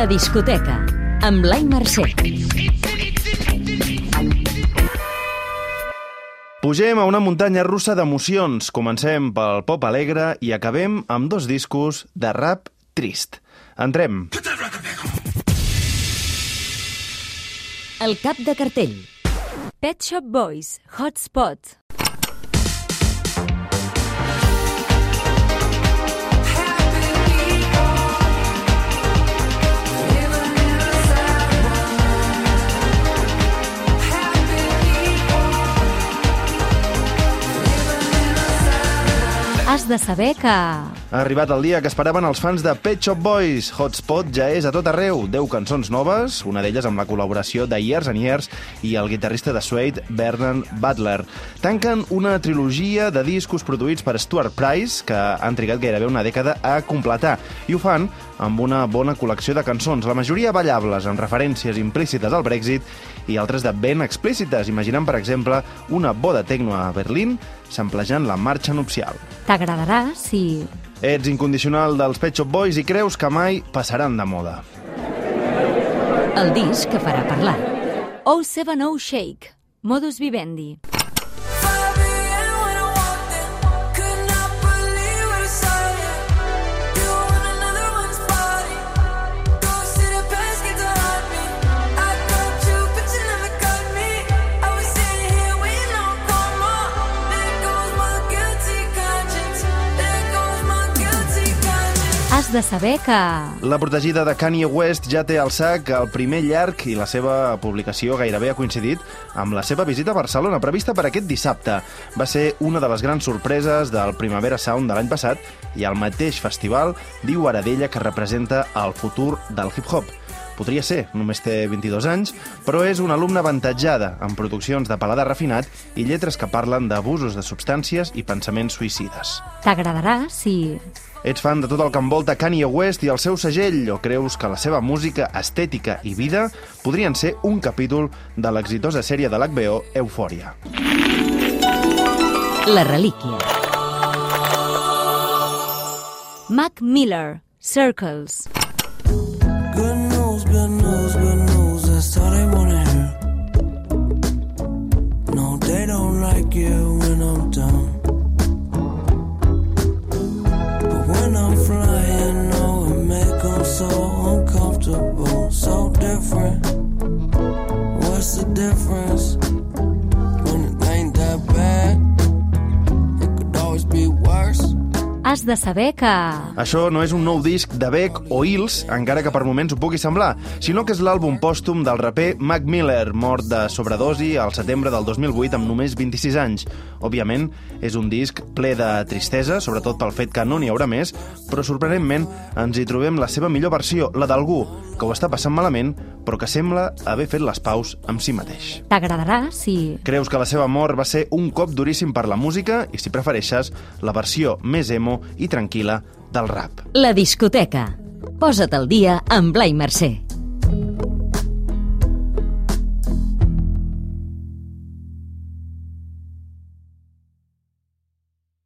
La discoteca, amb Blai Mercè. Pugem a una muntanya russa d'emocions. Comencem pel pop alegre i acabem amb dos discos de rap trist. Entrem. El cap de cartell. Pet Shop Boys, Hotspot. De saber que... Ha arribat el dia que esperaven els fans de Pet Shop Boys. Hotspot ja és a tot arreu. 10 cançons noves, una d'elles amb la col·laboració de Years and Years i el guitarrista de Suede, Vernon Butler. Tanquen una trilogia de discos produïts per Stuart Price, que han trigat gairebé una dècada a completar, i ho fan amb una bona col·lecció de cançons, la majoria ballables, amb referències implícites al Brexit i altres de ben explícites, imaginant, per exemple, una boda tecno a Berlín samplejant la marxa nupcial. T'agradarà si... Ets incondicional dels Pet Shop Boys i creus que mai passaran de moda. El disc que farà parlar. O70 Shake, Modus Vivendi. De saber que... La protegida de Kanye West ja té al sac el primer llarg i la seva publicació gairebé ha coincidit amb la seva visita a Barcelona, prevista per aquest dissabte. Va ser una de les grans sorpreses del Primavera Sound de l'any passat i el mateix festival diu ara d'ella que representa el futur del hip-hop. Podria ser, només té 22 anys, però és una alumna avantatjada en produccions de paladar refinat i lletres que parlen d'abusos de substàncies i pensaments suïcides. T'agradarà si... Ets fan de tot el que envolta Kanye West i el seu segell o creus que la seva música, estètica i vida podrien ser un capítol de l'exitosa sèrie de l'HBO Eufòria? La relíquia. Mac Miller, Circles. News, good news. That's all they wanna hear. No, they don't like it when I'm done. Has de saber que... Això no és un nou disc de Beck o Hills, encara que per moments ho pugui semblar, sinó que és l'àlbum pòstum del raper Mac Miller, mort de sobredosi al setembre del 2008 amb només 26 anys. Òbviament, és un disc ple de tristesa, sobretot pel fet que no n'hi haurà més, però sorprenentment ens hi trobem la seva millor versió, la d'algú que ho està passant malament, però que sembla haver fet les paus amb si mateix. T'agradarà si... Creus que la seva mort va ser un cop duríssim per la música i, si prefereixes, la versió més emo i tranquil·la del rap. La discoteca. Posa't al dia amb Blai Mercè.